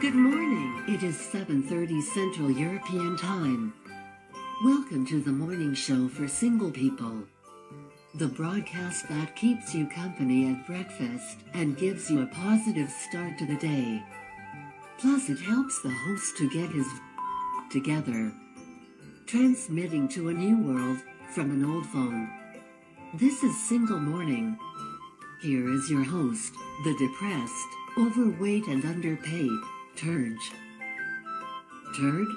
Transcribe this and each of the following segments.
Good morning. It is 7:30 Central European Time. Welcome to the morning show for single people. The broadcast that keeps you company at breakfast and gives you a positive start to the day. Plus it helps the host to get his together. Transmitting to a new world from an old phone. This is Single Morning. Here is your host, the depressed, overweight and underpaid, Turge. Turd?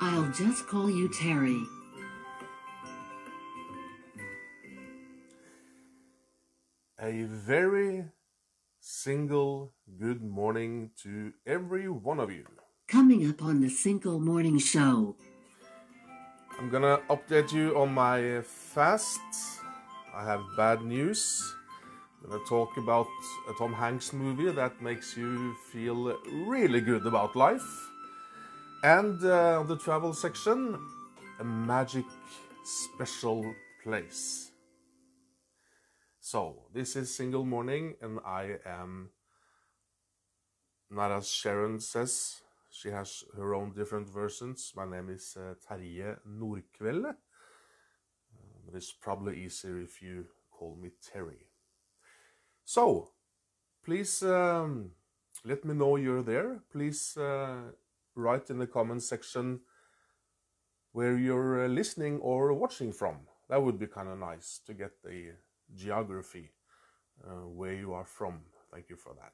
I'll just call you Terry. A very single good morning to every one of you. Coming up on the Single Morning Show. I'm gonna update you on my fast. I have bad news. Gonna talk about a Tom Hanks movie that makes you feel really good about life. And uh, the travel section, a magic special place. So, this is Single Morning, and I am not as Sharon says, she has her own different versions. My name is uh, Terje Nordkvelde. Uh, it's probably easier if you call me Terry. So, please um, let me know you're there. Please uh, write in the comment section where you're uh, listening or watching from. That would be kind of nice to get the geography uh, where you are from. Thank you for that.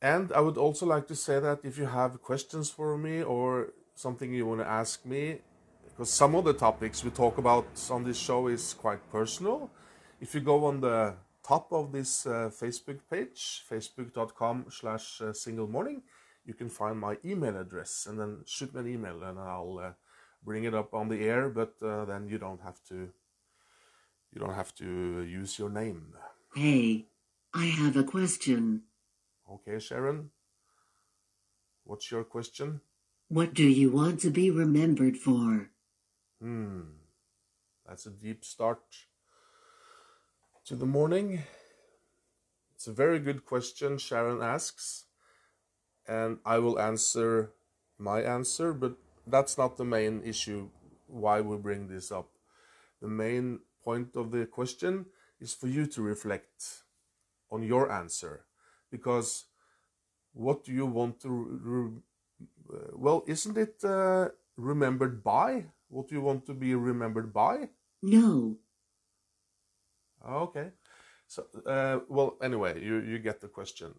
And I would also like to say that if you have questions for me or something you want to ask me, because some of the topics we talk about on this show is quite personal. If you go on the top of this uh, Facebook page, facebook.com slash uh, single morning, you can find my email address and then shoot me an email and I'll uh, bring it up on the air, but uh, then you don't have to you don't have to use your name. Hey, I have a question. Okay, Sharon. What's your question? What do you want to be remembered for? Hmm. That's a deep start to the morning. It's a very good question Sharon asks, and I will answer my answer, but that's not the main issue why we bring this up. The main point of the question is for you to reflect on your answer because what do you want to well isn't it uh, remembered by what do you want to be remembered by No. Okay so uh, well anyway you you get the question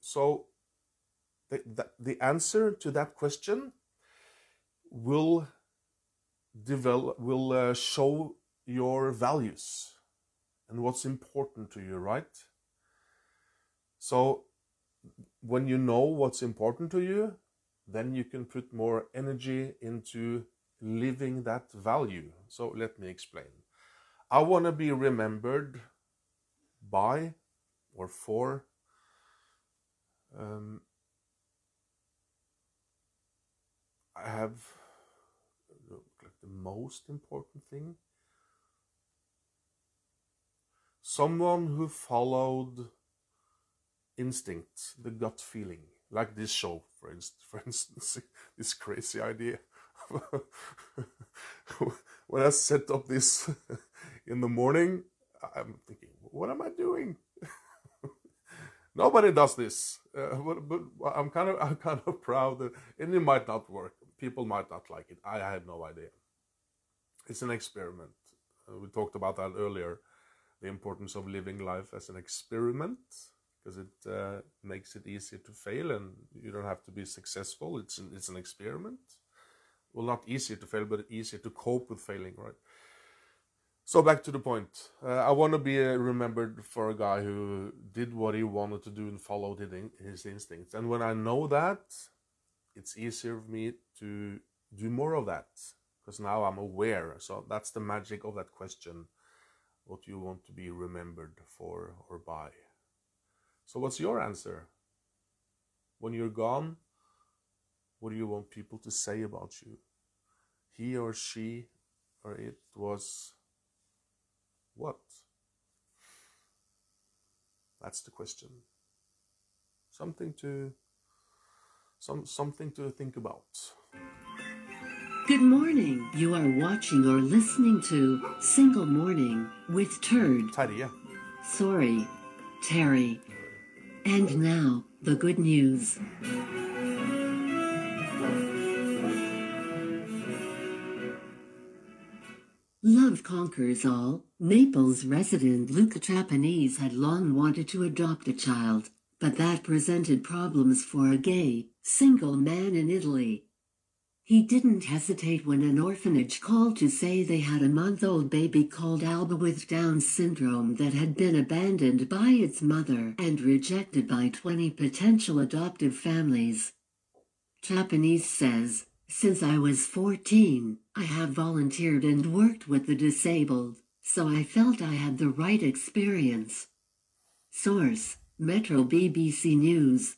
so the, the, the answer to that question will develop will uh, show your values and what's important to you right so when you know what's important to you, then you can put more energy into living that value. So let me explain. I want to be remembered by or for um, I have the most important thing someone who followed instinct, the gut feeling, like this show, for instance. For instance, this crazy idea. when I set up this in the morning, I'm thinking, what am I doing? Nobody does this, uh, but, but, I'm kind of I'm kind of proud that, and it might not work. People might not like it. I have no idea. It's an experiment. Uh, we talked about that earlier. The importance of living life as an experiment because it uh, makes it easier to fail and you don't have to be successful. It's an, it's an experiment. Well, not easier to fail, but easier to cope with failing, right? So back to the point. Uh, I want to be uh, remembered for a guy who did what he wanted to do and followed his instincts. And when I know that, it's easier for me to do more of that because now I'm aware. So that's the magic of that question. What do you want to be remembered for or by? So, what's your answer? When you're gone, what do you want people to say about you? He or she or it was what? That's the question. something to some something to think about. Good morning. You are watching or listening to Single Morning with Turd. Terje. Sorry, Terry. And now, the good news. Love conquers all. Naples resident Luca Trapanese had long wanted to adopt a child, but that presented problems for a gay, single man in Italy. He didn't hesitate when an orphanage called to say they had a month old baby called Alba with Down syndrome that had been abandoned by its mother and rejected by 20 potential adoptive families. Trapanese says, Since I was 14, I have volunteered and worked with the disabled, so I felt I had the right experience. Source Metro BBC News.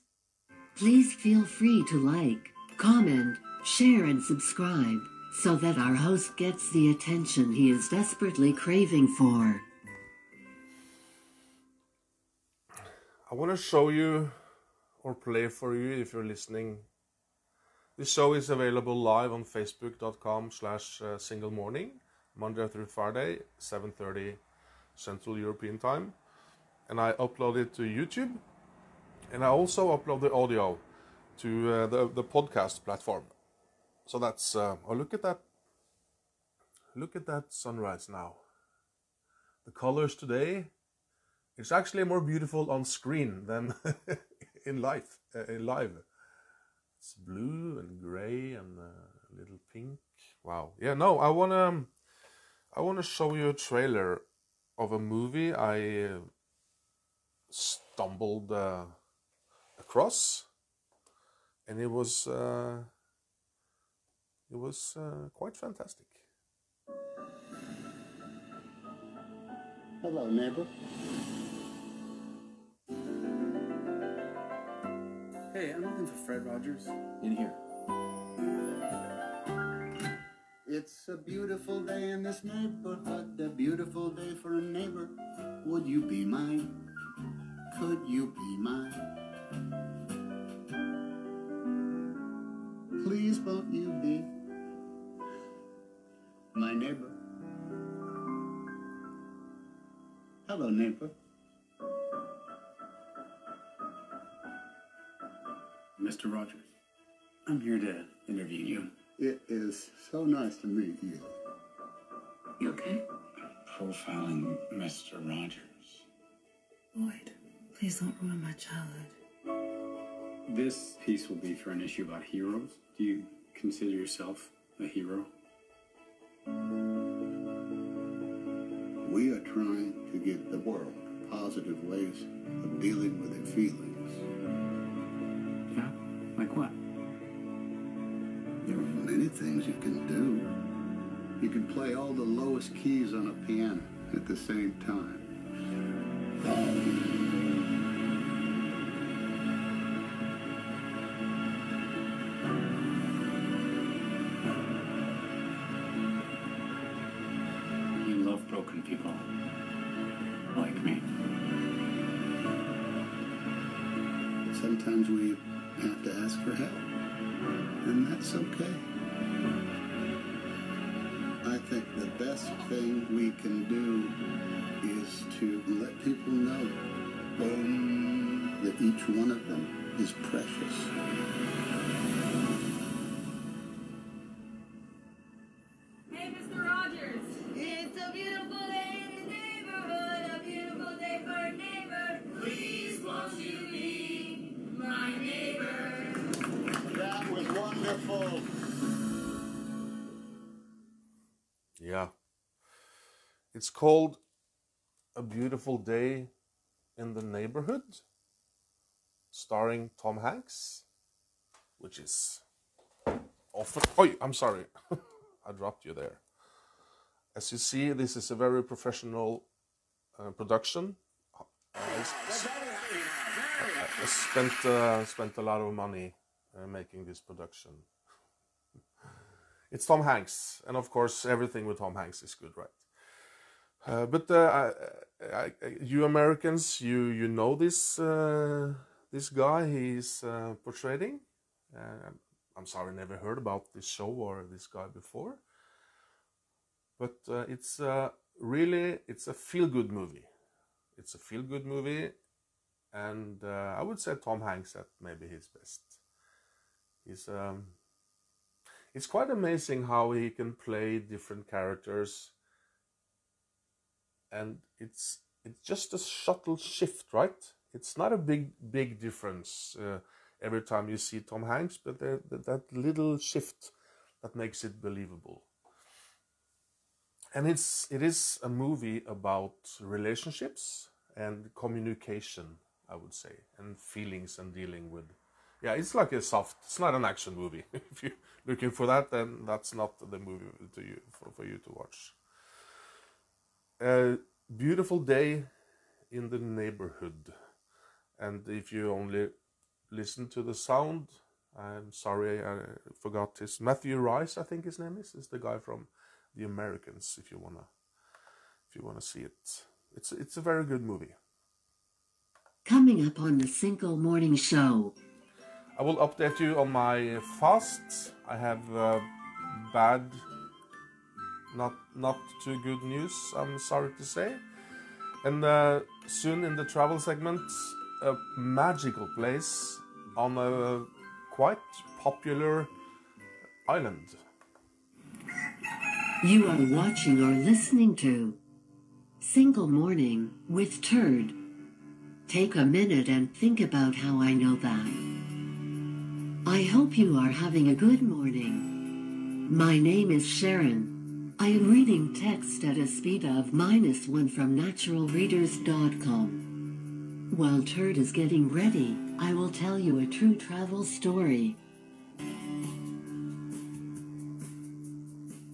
Please feel free to like, comment, share, and subscribe so that our host gets the attention he is desperately craving for. I want to show you or play for you if you're listening. This show is available live on facebook.com slash uh, single morning, Monday through Friday, 7.30 Central European Time. And I upload it to YouTube. And I also upload the audio to uh, the, the podcast platform. So that's, uh, oh, look at that. Look at that sunrise now. The colors today, it's actually more beautiful on screen than in life, uh, in live. It's blue and gray and a little pink. Wow. Yeah, no, I want to I want to show you a trailer of a movie I uh, stumbled uh, across and it was uh, it was uh, quite fantastic. Hello, neighbor. Hey, I'm looking for Fred Rogers. In here. It's a beautiful day in this neighborhood, a beautiful day for a neighbor. Would you be mine? Could you be mine? Please won't you be my neighbor? Hello, neighbor. Mr. Rogers. I'm here to interview you. It is so nice to meet you. You okay? Profiling Mr. Rogers. Lloyd, please don't ruin my childhood. This piece will be for an issue about heroes. Do you consider yourself a hero? We are trying to give the world positive ways of dealing with their feelings. What? There are many things you can do. You can play all the lowest keys on a piano at the same time. You love broken people. Like me. Sometimes we have to ask for help, and that's okay. I think the best thing we can do is to let people know um, that each one of them is precious. Called A Beautiful Day in the Neighborhood, starring Tom Hanks, which is often. Oh, I'm sorry. I dropped you there. As you see, this is a very professional uh, production. I, spent, uh, spent a lot of money uh, making this production. It's Tom Hanks, and of course, everything with Tom Hanks is good, right? Uh, but uh, I, I, you Americans, you you know this uh, this guy he's uh, portraying. Uh, I'm sorry, never heard about this show or this guy before. But uh, it's really it's a feel good movie. It's a feel good movie, and I would say Tom Hanks at maybe his best. He's um, it's quite amazing how he can play different characters, and it's it's just a subtle shift, right? It's not a big big difference uh, every time you see Tom Hanks, but the, the, that little shift that makes it believable. And it's it is a movie about relationships and communication, I would say, and feelings and dealing with. Yeah, it's like a soft. It's not an action movie. if you're looking for that, then that's not the movie to you for, for you to watch. A beautiful day in the neighborhood, and if you only listen to the sound, I'm sorry I forgot his Matthew Rice, I think his name is is the guy from The Americans. If you wanna, if you wanna see it, it's it's a very good movie. Coming up on the Single Morning Show. I will update you on my fast. I have uh, bad, not not too good news. I'm sorry to say. And uh, soon in the travel segment, a magical place on a quite popular island. You are watching or listening to Single Morning with Turd. Take a minute and think about how I know that. I hope you are having a good morning. My name is Sharon. I am reading text at a speed of minus one from naturalreaders.com. While Turd is getting ready, I will tell you a true travel story.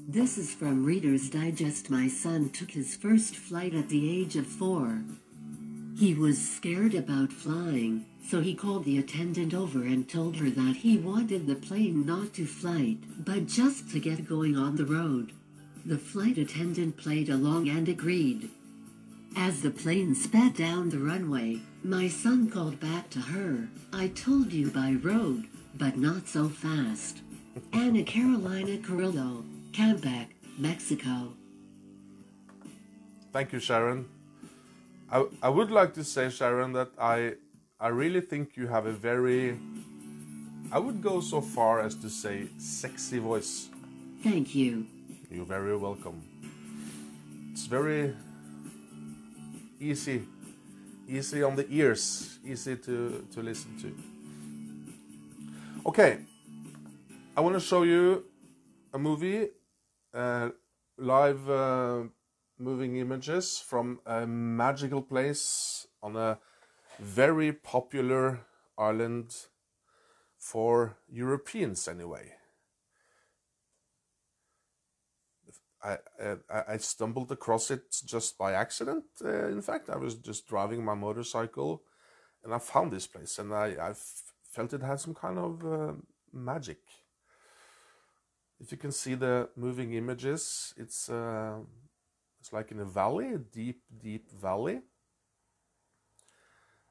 This is from Reader's Digest. My son took his first flight at the age of four. He was scared about flying, so he called the attendant over and told her that he wanted the plane not to flight, but just to get going on the road. The flight attendant played along and agreed. As the plane sped down the runway, my son called back to her, I told you by road, but not so fast. Anna Carolina Carrillo, Campeche, Mexico. Thank you, Sharon. I, I would like to say, Sharon, that I I really think you have a very I would go so far as to say sexy voice. Thank you. You're very welcome. It's very easy, easy on the ears, easy to, to listen to. Okay, I want to show you a movie, uh, live uh, moving images from a magical place on a very popular island for Europeans, anyway. I, I, I stumbled across it just by accident. Uh, in fact, I was just driving my motorcycle, and I found this place, and I, I felt it had some kind of uh, magic. If you can see the moving images, it's uh, it's like in a valley, a deep, deep valley,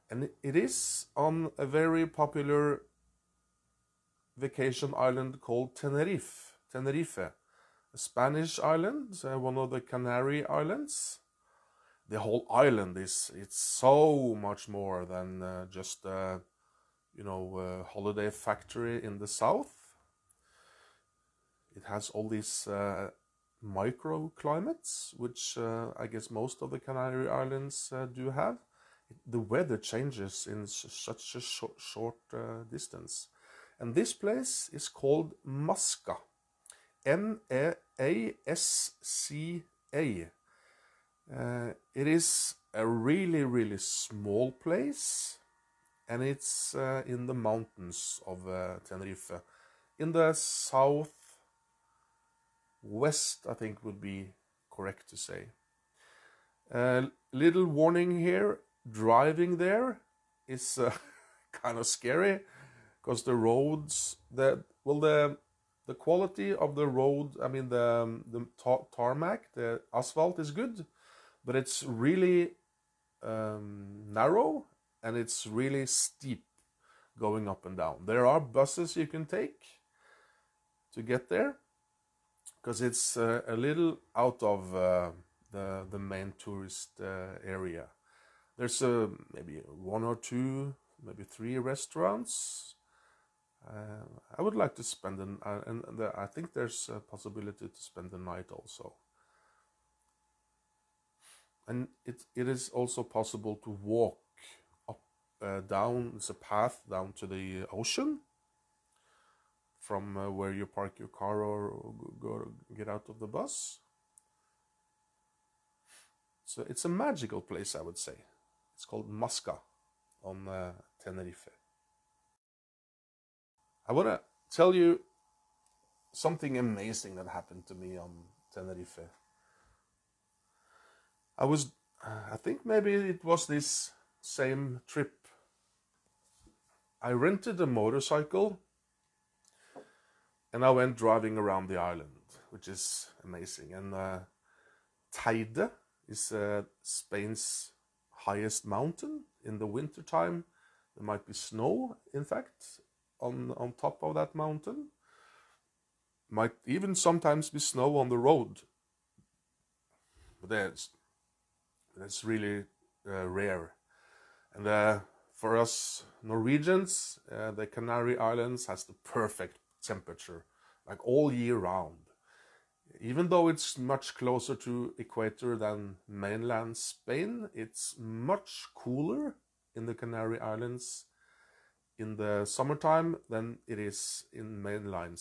and it is on a very popular vacation island called Tenerife. Tenerife Spanish island, uh, one of the Canary Islands. The whole island is it's so much more than uh, just a you know holiday factory in the south. It has all these uh, microclimates, which uh, I guess most of the Canary Islands uh, do have. The weather changes in such a short, short uh, distance, and this place is called Masca. M A S C A. Uh, it is a really, really small place, and it's uh, in the mountains of uh, Tenerife, in the south west, I think would be correct to say. A little warning here: driving there is uh, kind of scary because the roads, that well, the the quality of the road, I mean the um, the tar tarmac, the asphalt is good, but it's really um, narrow and it's really steep. going up and down. There are buses you can take to get there because it's uh, a little out of uh, the the main tourist uh, area. There's uh, maybe one or two, maybe three restaurants. Uh, I would like to spend an uh, and the, I think there's a possibility to spend the night also. And it it is also possible to walk up uh, down. A path down to the ocean from uh, where you park your car or go get out of the bus. So it's a magical place, I would say. It's called Masca on uh, Tenerife. I want to tell you something amazing that happened to me on Tenerife. I was, I think maybe it was this same trip. I rented a motorcycle and I went driving around the island, which is amazing. And uh, Teide is uh, Spain's highest mountain. In the wintertime, there might be snow, in fact, on, on top of that mountain. Might even sometimes be snow on the road. But that's, that's really uh, rare. And uh, for us Norwegians, uh, the Canary Islands has the perfect temperature, like all year round. Even though it's much closer to equator than mainland Spain, it's much cooler in the Canary Islands in the summertime than it is in mainland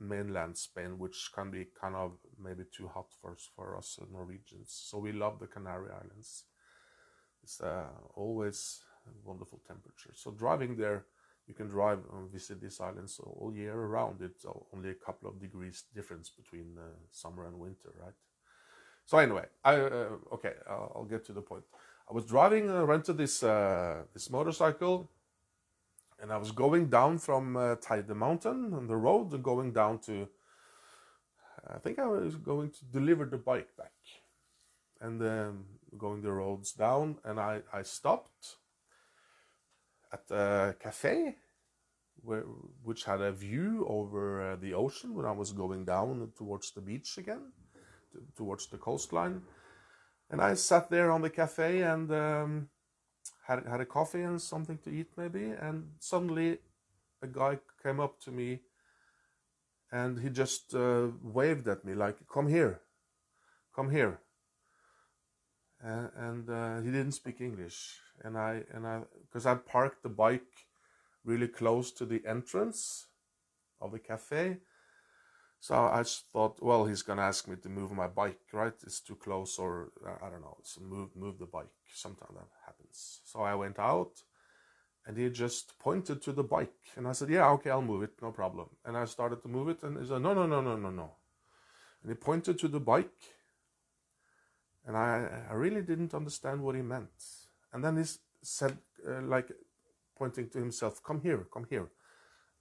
mainland Spain, which can be kind of maybe too hot for for us Norwegians. So we love the Canary Islands. It's uh, always wonderful temperature. So driving there you can drive and visit these islands all year around. It's only a couple of degrees difference between uh, summer and winter, right? So anyway, I uh, okay, I'll, I'll, get to the point. I was driving, uh, rented this uh, this motorcycle, and I was going down from uh, Teide Mountain on the road, and going down to. I think I was going to deliver the bike back, and um, going the roads down, and I I stopped at a cafe where, which had a view over uh, the ocean when I was going down towards the beach again, to, towards the coastline. And I sat there on the cafe and um, had, had a coffee and something to eat, maybe. And suddenly a guy came up to me and he just uh, waved at me, like, Come here, come here. Uh, and uh, he didn't speak English and I and I because I parked the bike really close to the entrance of the cafe. So I just thought, well, he's gonna ask me to move my bike, right? It's too close, or I don't know. So move move the bike. Sometimes that happens. So I went out, and he just pointed to the bike, and I said, yeah, okay, I'll move it, no problem. And I started to move it, and he said, no, no, no, no, no, no. And he pointed to the bike, and I I really didn't understand what he meant. And then he said, uh, like pointing to himself, Come here, come here.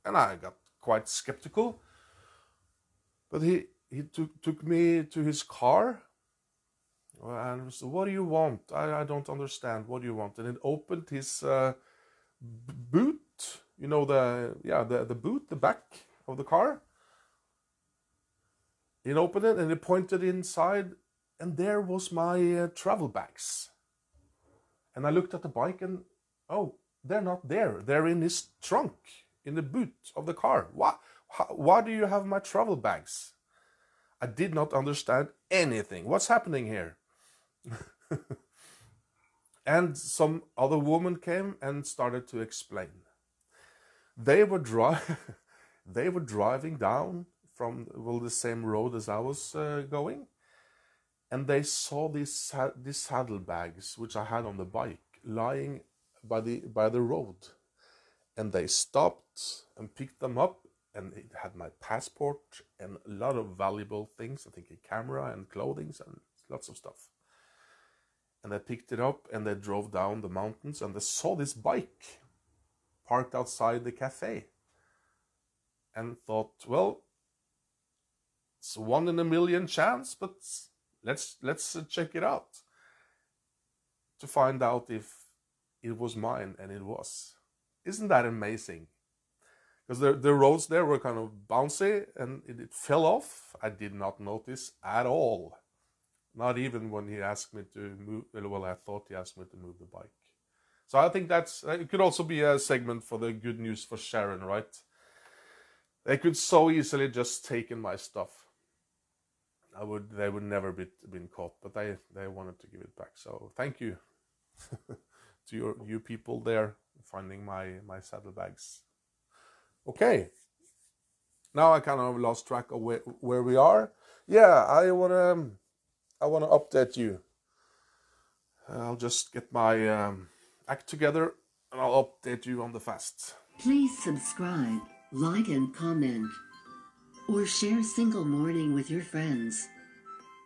And I got quite skeptical. But he, he took, took me to his car and said, What do you want? I, I don't understand. What do you want? And it opened his uh, boot, you know, the, yeah, the, the boot, the back of the car. He opened it and he pointed inside, and there was my uh, travel bags. And I looked at the bike and, oh, they're not there. They're in his trunk, in the boot of the car. Why, do you have my travel bags? I did not understand anything. What's happening here? and some other woman came and started to explain. They were dri- they were driving down from well the same road as I was uh, going, and they saw these these saddlebags which I had on the bike lying by the by the road, and they stopped and picked them up, and it had my passport and a lot of valuable things. I think a camera and clothing and lots of stuff. And they picked it up and they drove down the mountains and they saw this bike parked outside the cafe and thought, well, it's one in a million chance, but Let's let's check it out to find out if it was mine, and it was. isn't that amazing? Because the, the roads there were kind of bouncy and it, it fell off. I did not notice at all. Not even when he asked me to move, uh, well, I thought he asked me to move the bike. So I think that's, uh, it could also be a segment for the good news for Sharon, right? They could so easily just taken my stuff. I would, they would never be been caught, but they, they wanted to give it back. So thank you to your, you people there finding my, my saddlebags. Okay. Now I kind of lost track of where, where we are. Yeah, I wanna I wanna update you. I'll just get my um, act together and I'll update you on the fast. Please subscribe, like, and comment. Or share Single Morning with your friends.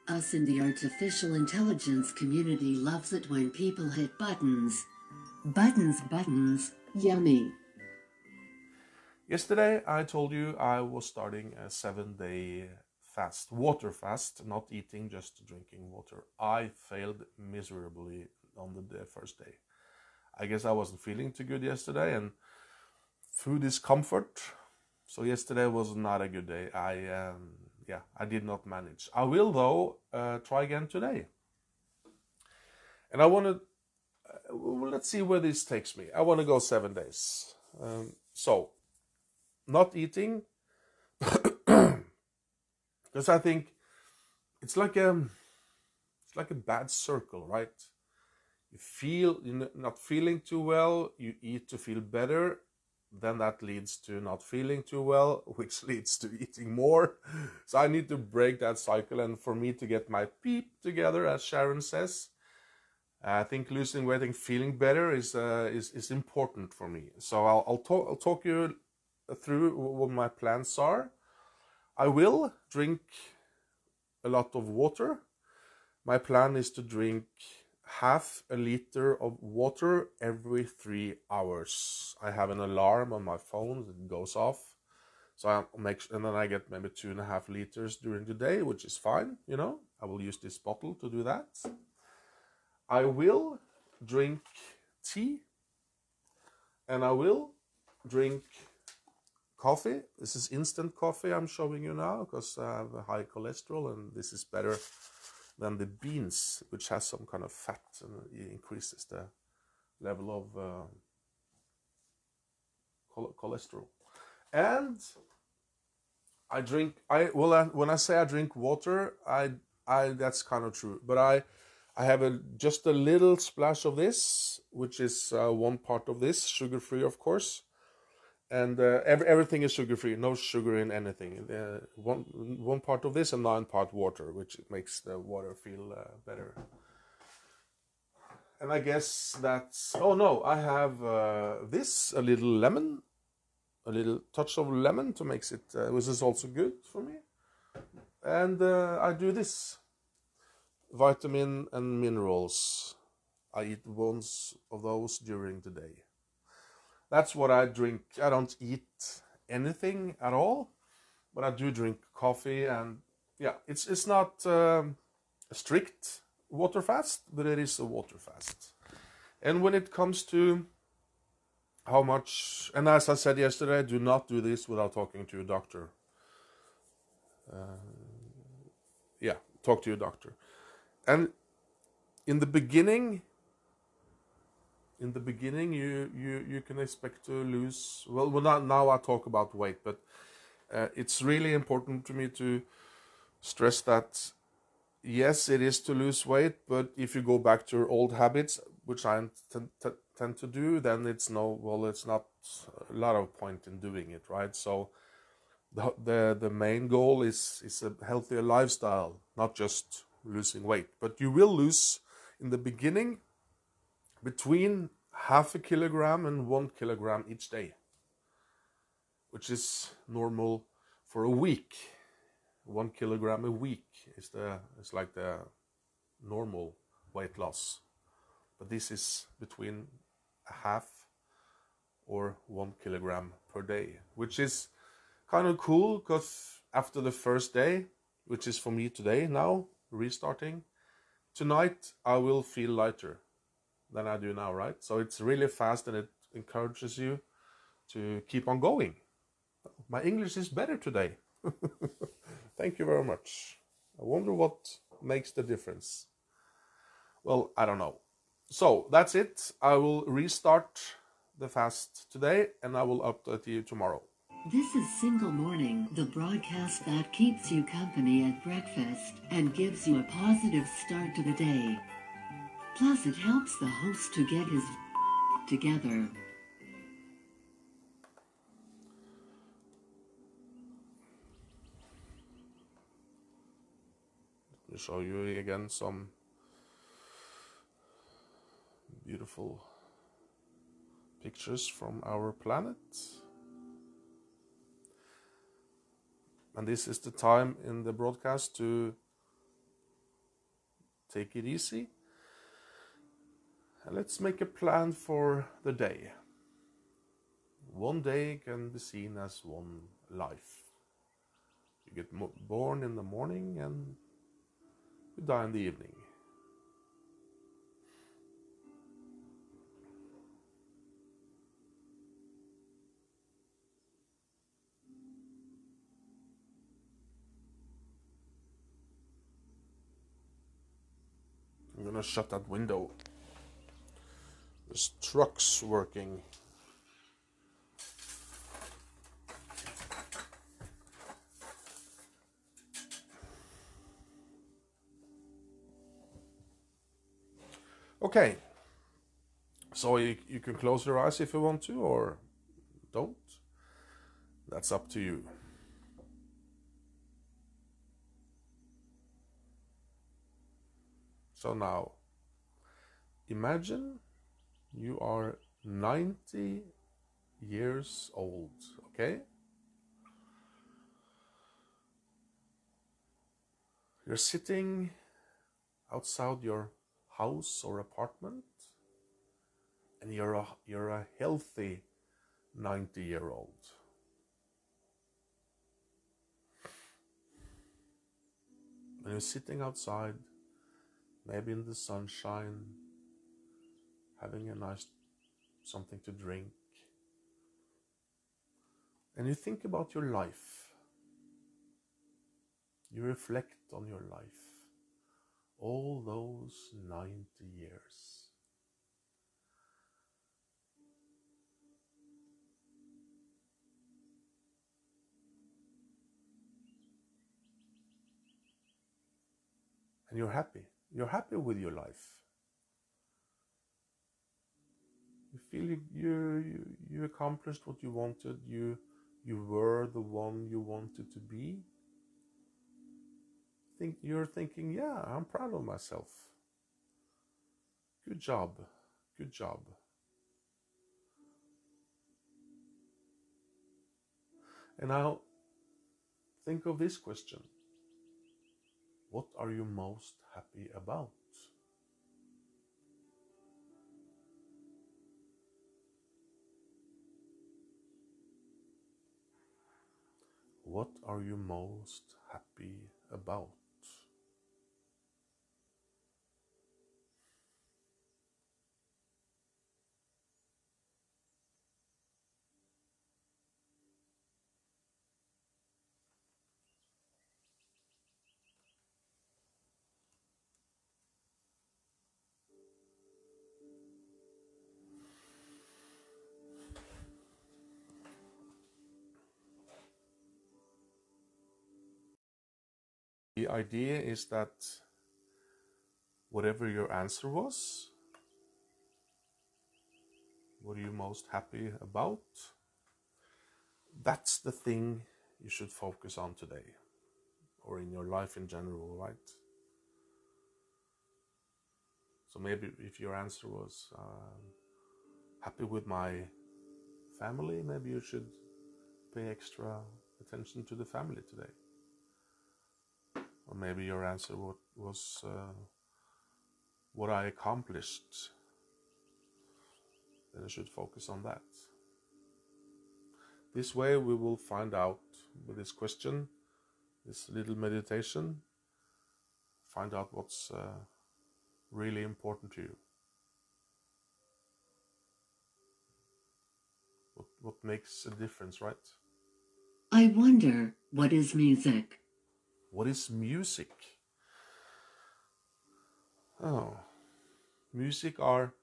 Us in the artificial intelligence community loves it when people hit buttons. Buttons, buttons, yummy. Yesterday, I told you I was starting a seven day fast, water fast, not eating, just drinking water. I failed miserably on the first day. I guess I wasn't feeling too good yesterday, and food is comfort. So yesterday was not a good day. I um, yeah, I did not manage. I will though uh, try again today, and I want to. Uh, well, let's see where this takes me. I want to go seven days. Um, so not eating because I think it's like a it's like a bad circle, right? You feel you're not feeling too well, you eat to feel better, then that leads to not feeling too well, which leads to eating more. So I need to break that cycle, and for me to get my peep together, as Sharon says, I think losing weight and feeling better is uh, is is important for me. So I'll I'll talk I'll talk you through what my plans are. I will drink a lot of water. My plan is to drink half a liter of water every three hours. I have an alarm on my phone that goes off. So I make and then I get maybe two and a half liters during the day, which is fine, you know. I will use this bottle to do that. I will drink tea and I will drink coffee. This is instant coffee I'm showing you now because I have a high cholesterol and this is better than the beans, which has some kind of fat and it increases the level of uh, cholesterol. And I drink. I well, I, when I say I drink water, I I that's kind of true. But I I have a just a little splash of this, which is uh, one part of this, sugar free, of course and uh, every, everything is sugar free no sugar in anything. Uh, one one part of this and nine part water which makes the water feel uh, better. And i guess that's oh no i have uh, this a little lemon a little touch of lemon to make it uh, which is also good for me. And uh, i do this. Vitamin and minerals. I eat once of those during the day that's what I drink. I don't eat anything at all, but I do drink coffee, and yeah, it's it's not um, a strict water fast, but it is a water fast. And when it comes to how much, and as I said yesterday, do not do this without talking to your doctor. Uh, yeah, talk to your doctor. And in the beginning, in the beginning you you you can expect to lose well well not now i talk about weight but uh, it's really important to me to stress that yes it is to lose weight but if you go back to your old habits which i tend, to do then it's no well it's not a lot of point in doing it right? So the the, the main goal is is a healthier lifestyle not just losing weight. But you will lose in the beginning between half a kilogram and one kilogram each day, which is normal for a week. One kilogram a week is the is like the normal weight loss, but this is between a half or one kilogram per day, which is kind of cool because after the first day, which is for me today now, restarting, tonight I will feel lighter than I do now, right? So it's really fast and it encourages you to keep on going. My English is better today. Thank you very much. I wonder what makes the difference. Well, I don't know. So that's it. I will restart the fast today and I will update you tomorrow. This is Single Morning, the broadcast that keeps you company at breakfast and gives you a positive start to the day. Plus, it helps the host to get his together. Let me show you again some beautiful pictures from our planet. And this is the time in the broadcast to take it easy. Let's make a plan for the day. One day can be seen as one life. You get born in the morning and you die in the evening. I'm gonna shut that window. There's trucks working. Okay. So you, you can close your eyes if you want to, or don't. That's up to you. So now, imagine you are 90 years old, okay? You're sitting outside your house or apartment, and you're a, you're a healthy 90 year old. And you're sitting outside maybe in the sunshine, having a nice something to drink. And you think about your life. You reflect on your life. All those 90 years. And you're happy. You're happy with your life. You feel you, you, you, accomplished what you wanted. You, you were the one you wanted to be. Think you're thinking, yeah, I'm proud of myself. Good job. Good job. And now think of this question. What are you most happy about? What are you most happy about? The idea is that whatever your answer was, what are you most happy about? That's the thing you should focus on today or in your life in general, right? So maybe if your answer was um, happy with my family, maybe you should pay extra attention to the family today. Or maybe your answer was uh, what I accomplished. Then I should focus on that. This way, we will find out with this question, this little meditation, find out what's uh, really important to you. What what makes a difference, right? I wonder, what is music? What is music? Oh, music are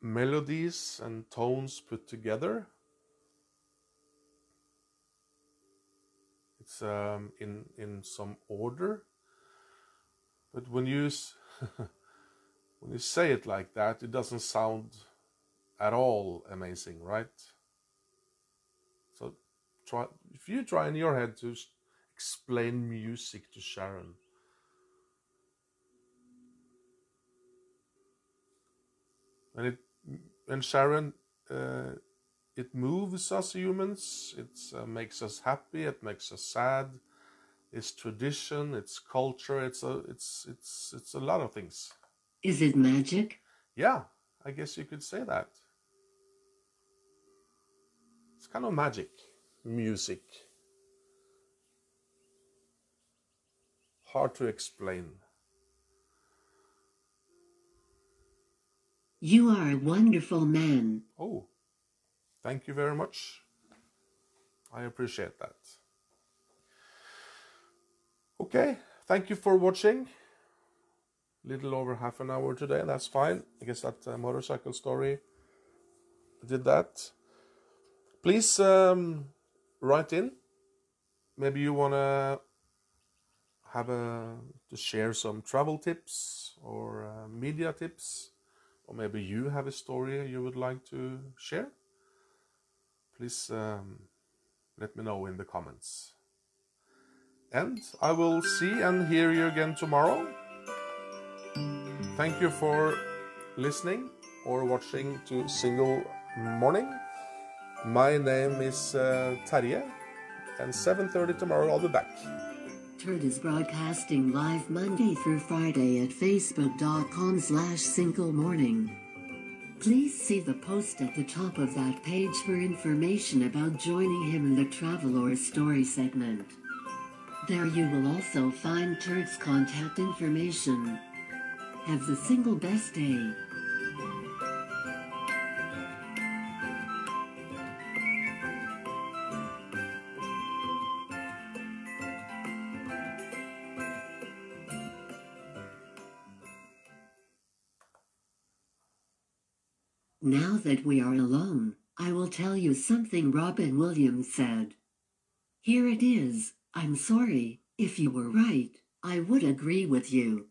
melodies and tones put together. It's um, in in some order, but when you when you say it like that, it doesn't sound at all amazing, right? So try if you try in your head to explain music to Sharon. And it and Sharon uh, it moves us humans. It uh, makes us happy. It makes us sad. It's tradition. It's culture. It's a it's it's it's a lot of things. Is it magic? Yeah, I guess you could say that. It's kind of magic, music. Hard to explain. You are a wonderful man. Oh, thank you very much. I appreciate that. Okay, thank you for watching. Little over half an hour today, that's fine. I guess that uh, motorcycle story did that. Please um, write in. Maybe you want to have a to share some travel tips or uh, media tips, or maybe you have a story you would like to share. Please um, let me know in the comments. And I will see and hear you again tomorrow. Thank you for listening or watching to Single Morning. My name is uh, and 7:30 tomorrow I'll be back. Turd is broadcasting live Monday through Friday at facebook.com slash single morning. Please see the post at the top of that page for information about joining him in the travel or story segment. There you will also find Turd's contact information. Have the single best day. That we are alone, I will tell you something Robin Williams said. Here it is. I'm sorry. If you were right, I would agree with you.